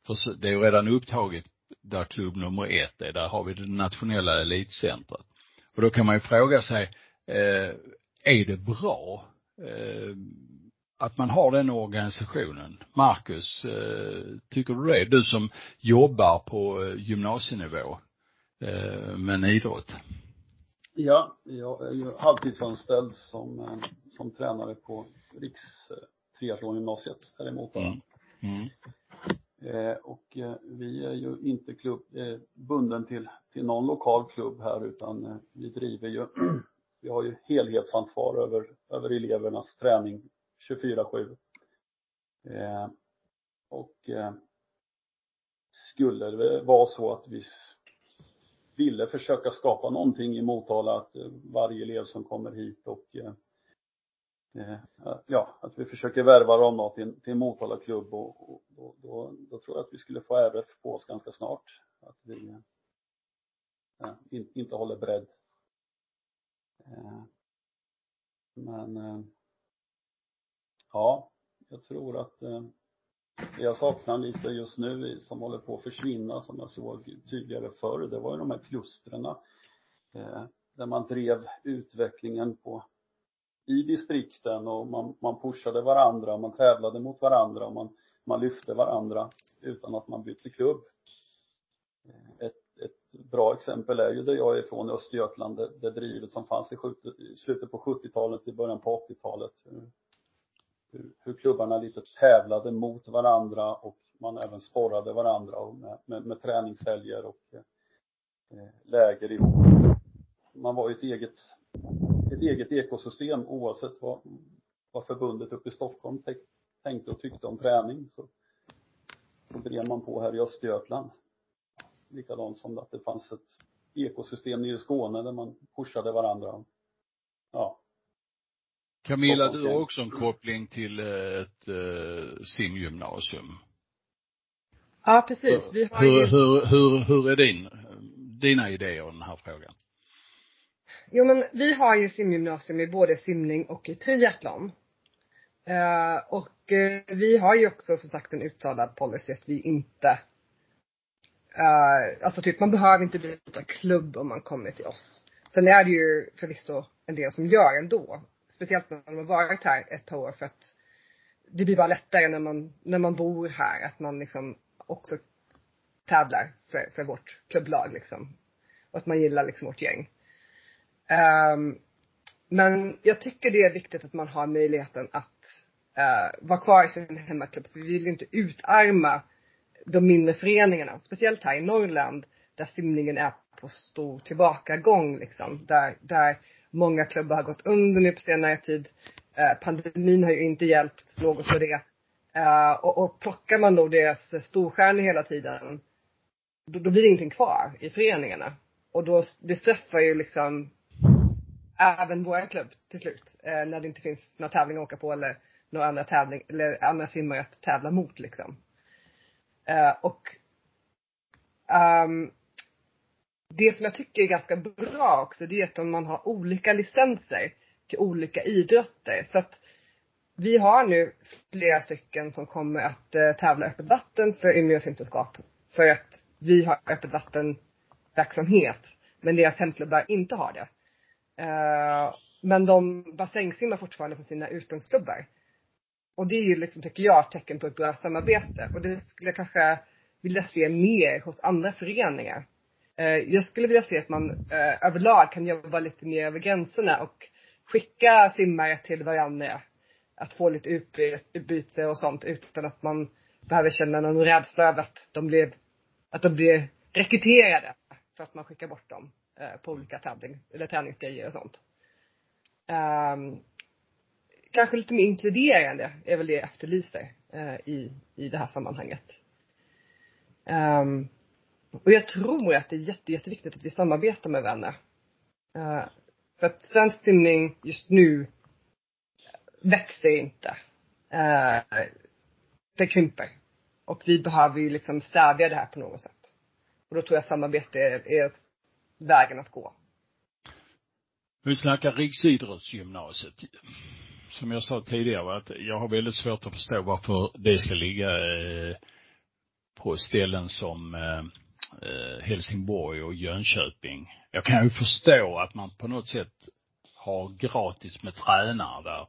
För det är ju redan upptaget där klubb nummer ett är, där har vi det nationella elitcentret. Och då kan man ju fråga sig, eh, är det bra eh, att man har den organisationen? Marcus, eh, tycker du det? Du som jobbar på eh, gymnasienivå eh, med en idrott. Ja, jag är ju halvtidsanställd som, eh, som tränare på Riks triathlongymnasiet här i Motala. Mm. Mm. Eh, och eh, vi är ju inte klubb, eh, bunden till, till någon lokal klubb här utan eh, vi driver ju, <clears throat> vi har ju helhetsansvar över, över elevernas träning 24-7. Eh, och eh, skulle det vara så att vi ville försöka skapa någonting i Motala, att eh, varje elev som kommer hit och eh, eh ja, att vi försöker värva dem då till, till Motala klubb och, och, och då, då, tror jag att vi skulle få RF på oss ganska snart. Att vi eh, ja, in, inte håller bredd. Men ja, jag tror att jag saknar lite just nu som håller på att försvinna som jag såg tydligare förr, det var ju de här klustren. Eh, där man drev utvecklingen på i distrikten och man, man pushade varandra, man tävlade mot varandra och man, man lyfte varandra utan att man bytte klubb. Eh, ett, ett bra exempel är ju där jag är ifrån, Östergötland, det, det drivet som fanns i, 70, i slutet på 70-talet, i början på 80-talet hur, hur klubbarna lite tävlade mot varandra och man även sporrade varandra med, med, med träningshelger och eh, läger ihop. Man var ju ett eget, ett eget ekosystem oavsett vad, vad förbundet uppe i Stockholm tänkte och tyckte om träning. Så, så drev man på här i Östergötland. Likadant som att det fanns ett ekosystem nere i Skåne där man pushade varandra. Ja. Camilla, du har också en koppling till ett uh, simgymnasium. Ja, precis. Vi har hur, ju... hur, hur, hur är din, dina idéer om den här frågan? Jo men vi har ju simgymnasium i både simning och i triathlon. Uh, och uh, vi har ju också som sagt en uttalad policy att vi inte uh, alltså typ man behöver inte byta klubb om man kommer till oss. Sen är det ju förvisso en del som gör ändå. Speciellt när man har varit här ett par år för att det blir bara lättare när man, när man bor här att man liksom också tävlar för, för vårt klubblag liksom. Och att man gillar liksom vårt gäng. Um, men jag tycker det är viktigt att man har möjligheten att uh, vara kvar i sin hemmaklubb. För vi vill ju inte utarma de mindre föreningarna. Speciellt här i Norrland där simningen är på stor tillbakagång liksom. Där, där många klubbar har gått under nu på senare tid. Eh, pandemin har ju inte hjälpt något för det. Eh, och, och plockar man då deras storstjärnor hela tiden, då, då blir det ingenting kvar i föreningarna. Och då, det träffar ju liksom även vår klubb till slut. Eh, när det inte finns några tävlingar att åka på eller några andra tävling, eller andra filmer att tävla mot liksom. Eh, och um, det som jag tycker är ganska bra också, det är att man har olika licenser till olika idrotter. Så att vi har nu flera stycken som kommer att eh, tävla öppet vatten för Umeås simterskap. För att vi har öppet vattenverksamhet. Men deras hemklubbar inte har det. Eh, men de bassängsimmar fortfarande från sina ursprungsklubbar. Och det är ju liksom, tycker jag, tecken på ett bra samarbete. Och det skulle jag kanske vilja se mer hos andra föreningar. Eh, jag skulle vilja se att man eh, överlag kan jobba lite mer över gränserna och skicka simmare till varandra att få lite utbyte och sånt utan att man behöver känna någon rädsla över att de blir, att de blir rekryterade för att man skickar bort dem eh, på olika tävling, eller träningsgrejer och sånt. Um, kanske lite mer inkluderande är väl det jag efterlyser uh, i, i det här sammanhanget. Um, och jag tror att det är jätte, jätteviktigt att vi samarbetar med varandra. Uh, för att svensk simning just nu växer inte. Uh, det krymper. Och vi behöver ju liksom stävja det här på något sätt. Och då tror jag samarbete är, är vägen att gå. Vi snackar riksidrottsgymnasiet. Som jag sa tidigare, att jag har väldigt svårt att förstå varför det ska ligga eh, på ställen som eh Eh, Helsingborg och Jönköping. Jag kan ju förstå att man på något sätt har gratis med tränare där.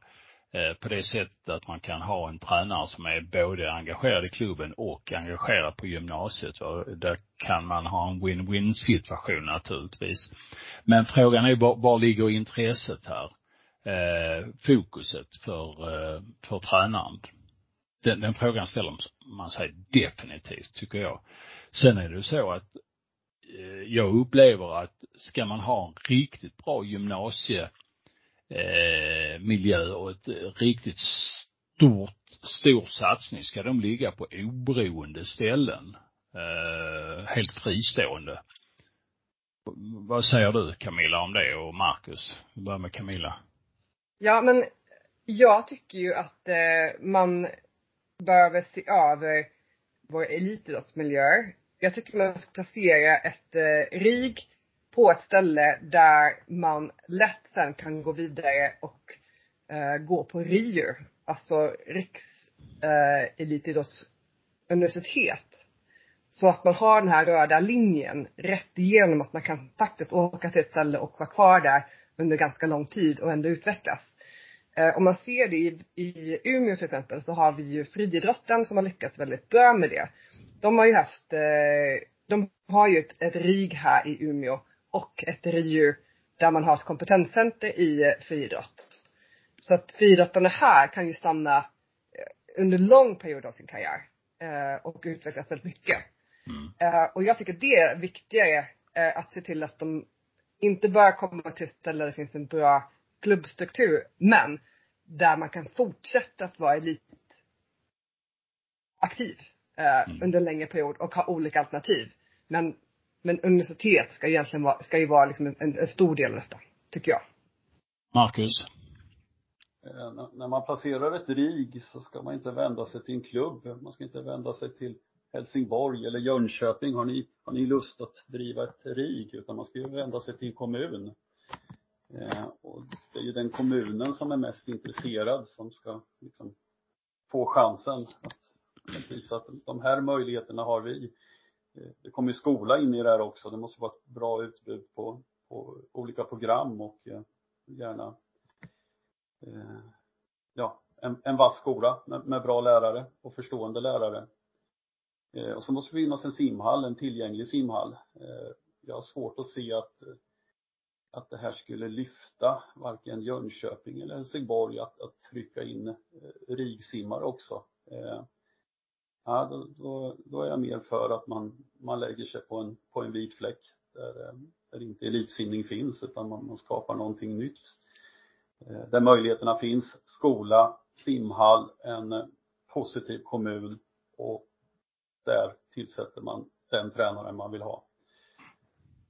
Eh, på det sättet att man kan ha en tränare som är både engagerad i klubben och engagerad på gymnasiet. Och där kan man ha en win-win situation naturligtvis. Men frågan är var, var ligger intresset här? Eh, fokuset för, eh, för tränaren. Den, den frågan ställer man sig definitivt, tycker jag. Sen är det ju så att eh, jag upplever att ska man ha en riktigt bra gymnasiemiljö eh, och ett eh, riktigt stort, stor satsning ska de ligga på oberoende ställen. Helt fristående. Vad säger du Camilla om det och Marcus? Vi börjar med Camilla. Ja men jag tycker ju att man behöver se över våra elitidrottsmiljöer. Jag tycker man ska placera ett eh, RIG på ett ställe där man lätt sen kan gå vidare och eh, gå på RIU, alltså Riks eh, elitidrottsuniversitet. Så att man har den här röda linjen rätt igenom att man kan faktiskt åka till ett ställe och vara kvar där under ganska lång tid och ändå utvecklas. Eh, om man ser det i, i Umeå till exempel så har vi ju friidrotten som har lyckats väldigt bra med det. De har ju haft, eh, de har ju ett, ett RIG här i Umeå och ett RIU där man har ett kompetenscenter i friidrott. Så att friidrottarna här kan ju stanna eh, under lång period av sin karriär eh, och utvecklas väldigt mycket. Mm. Eh, och jag tycker det är viktigare eh, att se till att de inte bara kommer till ett ställe där det finns en bra klubbstruktur, men där man kan fortsätta att vara elitaktiv eh, Mm. under en längre period och ha olika alternativ. Men, men universitet ska ju egentligen vara, ska ju vara liksom en, en stor del av detta, tycker jag. Marcus? Eh, När man placerar ett RIG så ska man inte vända sig till en klubb. Man ska inte vända sig till Helsingborg eller Jönköping. Har ni, har ni lust att driva ett RIG? Utan man ska ju vända sig till en kommun. Eh, och det är ju den kommunen som är mest intresserad som ska liksom få chansen att, att att de här möjligheterna har vi. Eh, det kommer ju skola in i det här också. Det måste vara ett bra utbud på, på olika program och eh, gärna eh, ja, en, en vass skola med, med bra lärare och förstående lärare. Eh, och så måste det finnas en simhall, en tillgänglig simhall. Eh, jag har svårt att se att, att det här skulle lyfta varken Jönköping eller Helsingborg att, att trycka in eh, rigsimmare också. Eh, ja, då, då, då är jag mer för att man, man lägger sig på en, på en vit fläck där, eh, där inte elitsimning finns utan man, man skapar någonting nytt. Eh, Där möjligheterna finns, skola, simhall, en eh, positiv kommun och där tillsätter man den tränaren man vill ha.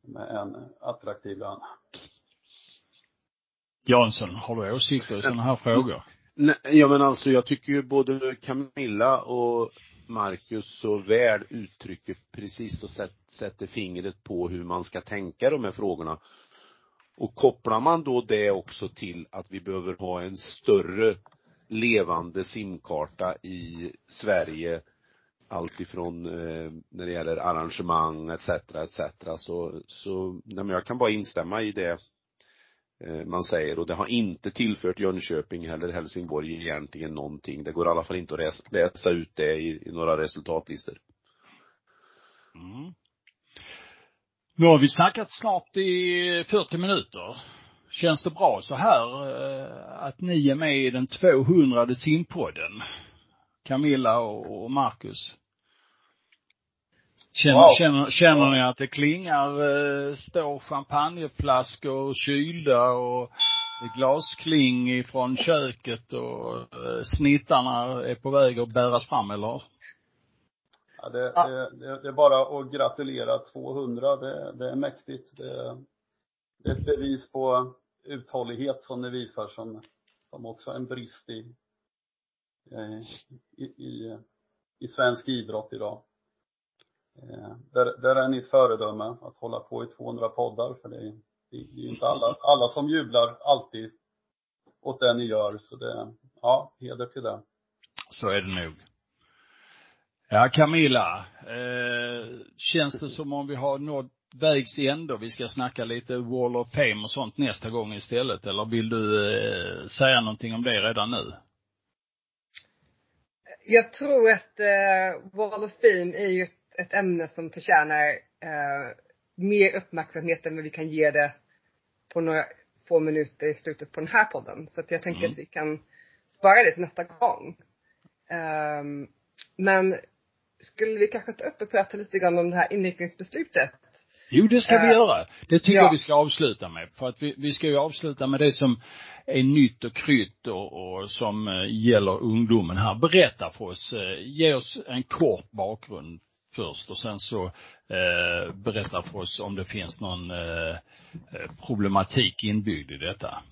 Med en attraktiv lön. Jansson, har du åsikter i sådana här frågor? Nej, ja men alltså jag tycker ju både Camilla och Marcus så väl uttrycker precis och sätter fingret på hur man ska tänka de här frågorna. Och kopplar man då det också till att vi behöver ha en större levande simkarta i Sverige alltifrån eh, när det gäller arrangemang etc. etc. så, så, nej men jag kan bara instämma i det Eh, man säger och det har inte tillfört Jönköping eller Helsingborg egentligen någonting. Det går i alla fall inte att läsa, ut det i, i några resultatlistor. Mm. Nu har vi snackat snart i 40 minuter. Känns det bra så här eh, att ni är med i den 200 simpodden? Camilla och Marcus. Känner, Wow. känner, känner ni att det klingar, eh, står champagneflaskor kylda och glaskling ifrån köket och eh, snittarna är på väg att bäras fram eller? Ja, det, Ja. Det, det, det är bara att gratulera 200, det, det är mäktigt. Det, det är ett bevis på uthållighet som det visar som, som också är en brist i, eh, i, i, i svensk idrott idag. Eh, Där, där är ni ett föredöme att hålla på i 200 poddar för det är, det är ju inte alla, alla som jublar alltid åt det ni gör så det, ja, heder till det. Så är det nog. Ja, Camilla, eh, känns det som om vi har nått vägs ände och vi ska snacka lite Wall of Fame och sånt nästa gång istället? Eller vill du eh, säga någonting om det redan nu? Jag tror att eh, Wall of Fame är ju ett, ett ämne som förtjänar eh, mer uppmärksamhet än vad vi kan ge det på några få minuter i slutet på den här podden. Så att jag tänker Mm. att vi kan spara det till nästa gång. Ehm, men skulle vi kanske ta upp och prata lite grann om det här inriktningsbeslutet? Jo, det ska vi Eh, göra. Det tycker ja. jag vi ska avsluta med. För att vi, vi ska ju avsluta med det som är nytt och krytt och, och som eh, gäller ungdomen här. Berätta för oss, eh, ge oss en kort bakgrund först och sen så eh, berätta för oss om det finns någon eh, eh, problematik inbyggd i detta.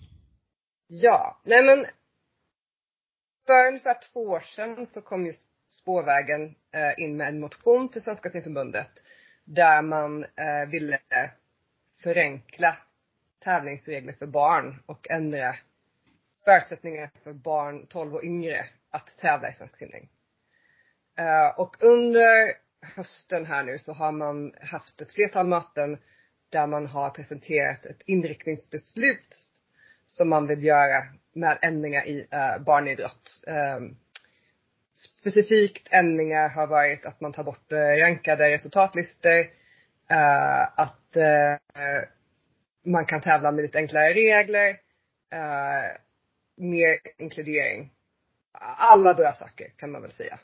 Ja, nej men för ungefär två år sedan så kom ju Spårvägen eh, in med en motion till Svenska simförbundet där man eh, ville förenkla tävlingsregler för barn och ändra förutsättningar för barn 12 och yngre att tävla i svensk simning. Eh, och under hösten här nu så har man haft ett flertal möten där man har presenterat ett inriktningsbeslut som man vill göra med ändringar i eh, barnidrott. Eh, specifikt ändringar har varit att man tar bort eh, rankade resultatlistor, eh, att eh, man kan tävla med lite enklare regler, eh, mer inkludering. Alla bra saker kan man väl säga.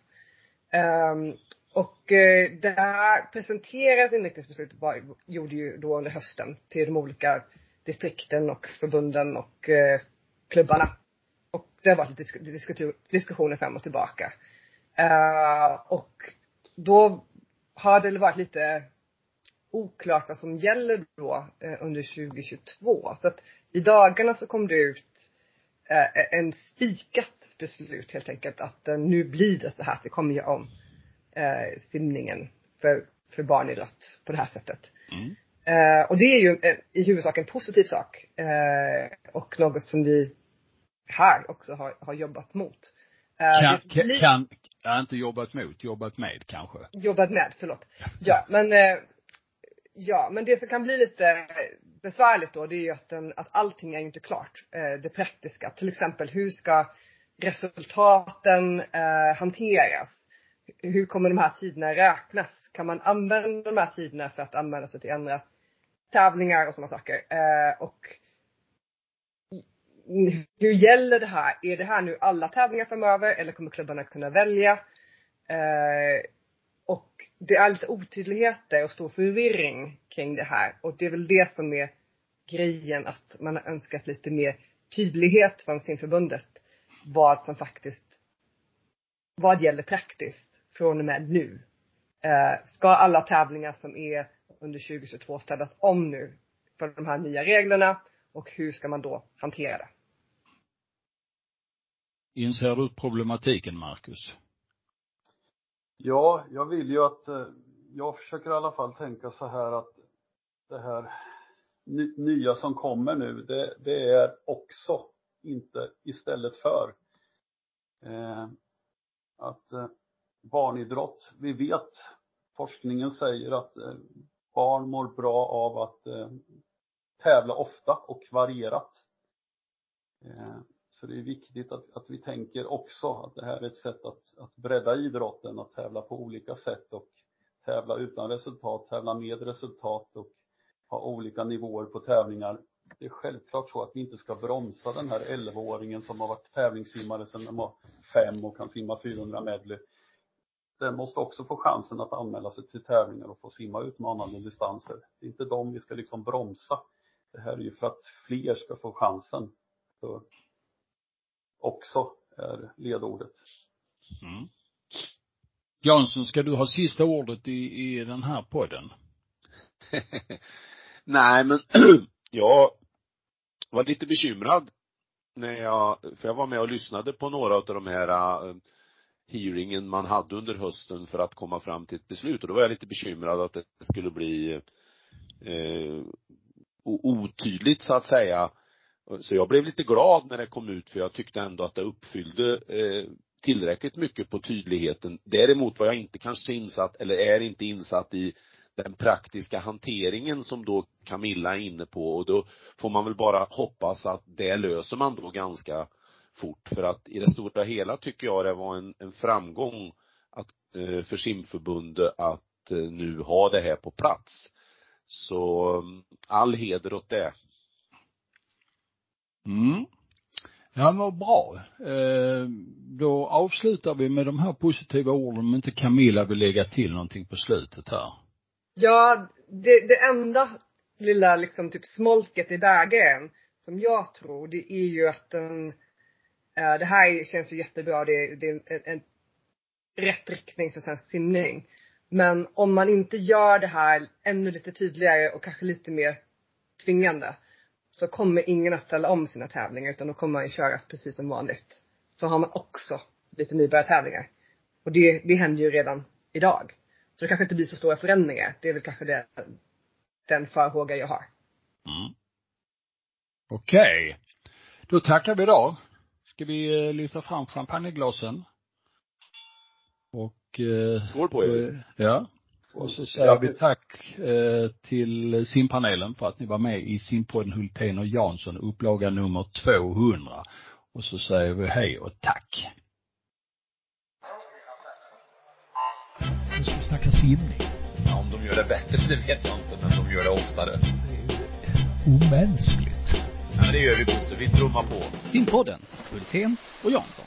Ehm, och eh, där presenteras inriktningsbeslutet var, gjorde ju då under hösten till de olika distrikten och förbunden och eh, klubbarna. Och det har varit lite disk diskussioner fram och tillbaka. Eh, och då har det varit lite oklart vad som gäller då eh, under 2022. Så att i dagarna så kom det ut eh, en spikat beslut helt enkelt att eh, nu blir det så här det vi kommer göra om eh, simningen för, för barnidrott på det här sättet. Mm. Eh, och det är ju en, i huvudsak en positiv sak. Eh, och något som vi här också har, har jobbat mot. Eh, kan, kan, kan, ja, inte jobbat mot, jobbat med kanske. Jobbat med, förlåt. Ja, men eh, Ja, men det som kan bli lite besvärligt då, det är ju att, den, att allting är ju inte klart. Eh, det praktiska. Till exempel, hur ska resultaten eh, hanteras? Hur kommer de här tiderna räknas? Kan man använda de här tiderna för att anmäla sig till andra tävlingar och sådana saker? Eh, och hur gäller det här? Är det här nu alla tävlingar framöver eller kommer klubbarna kunna välja? Eh, och det är lite otydligheter och stor förvirring kring det här. Och det är väl det som är grejen, att man har önskat lite mer tydlighet från simförbundet. Vad som faktiskt, vad gäller praktiskt från och med nu. Eh, ska alla tävlingar som är under 2022 ställas om nu för de här nya reglerna? Och hur ska man då hantera det? Inser du problematiken, Marcus? Ja, jag vill ju att, eh, jag försöker i alla fall tänka så här att det här nya som kommer nu, det, det är också, inte istället för. Eh, att eh, barnidrott, vi vet, forskningen säger att eh, barn mår bra av att eh, tävla ofta och varierat. Eh, så det är viktigt att, att vi tänker också att det här är ett sätt att, att bredda idrotten, att tävla på olika sätt och tävla utan resultat, tävla med resultat och ha olika nivåer på tävlingar. Det är självklart så att vi inte ska bromsa den här 11-åringen som har varit tävlingssimmare sedan de var fem och kan simma 400 medley. Den måste också få chansen att anmäla sig till tävlingar och få simma utmanande distanser. Det är inte dem vi ska liksom bromsa. Det här är ju för att fler ska få chansen. Så också är ledordet. Mm. Jansson, ska du ha sista ordet i, i den här podden? <laughs> Nej, men <clears throat> jag var lite bekymrad när jag, för jag var med och lyssnade på några av de här uh, hearingen man hade under hösten för att komma fram till ett beslut. Och då var jag lite bekymrad att det skulle bli eh, otydligt så att säga. Så jag blev lite glad när det kom ut för jag tyckte ändå att det uppfyllde eh, tillräckligt mycket på tydligheten. Däremot var jag inte kanske insatt, eller är inte insatt i den praktiska hanteringen som då Camilla är inne på. Och då får man väl bara hoppas att det löser man då ganska fort för att i det stora hela tycker jag det var en, en framgång att, eh, för simförbundet att eh, nu ha det här på plats. Så mm, all heder åt det. Mm. Ja, vad bra. Eh, då avslutar vi med de här positiva orden om inte Camilla vill lägga till någonting på slutet här. Ja, det, det enda lilla liksom typ smolket i bägaren som jag tror, det är ju att den, eh, Eh, det här känns ju jättebra, det, det är en, en rätt riktning för svensk simning. Men om man inte gör det här ännu lite tydligare och kanske lite mer tvingande så kommer ingen att ställa om sina tävlingar utan då kommer man ju köras precis som vanligt. Så har man också lite nybörjartävlingar. Och det, det händer ju redan idag. Så det kanske inte blir så stora förändringar. Det är väl kanske det, den farhåga jag har. Mm. Okej. Okay. Då tackar vi då. Ska vi eh, lyfta fram champagneglasen? Och eh, Skål på er. Ja. Och så säger vi tack eh, till simpanelen för att ni var med i simpodden Hultén och Jansson, upplaga nummer 200. Och så säger vi hej och tack. Nu ska vi snacka simning. Ja, om de gör det bättre, det vet jag inte, men de gör det oftare. Det är omänskligt. Ja, men det gör vi Bosse. Vi trummar på. Simpodden, Hultén och Jansson.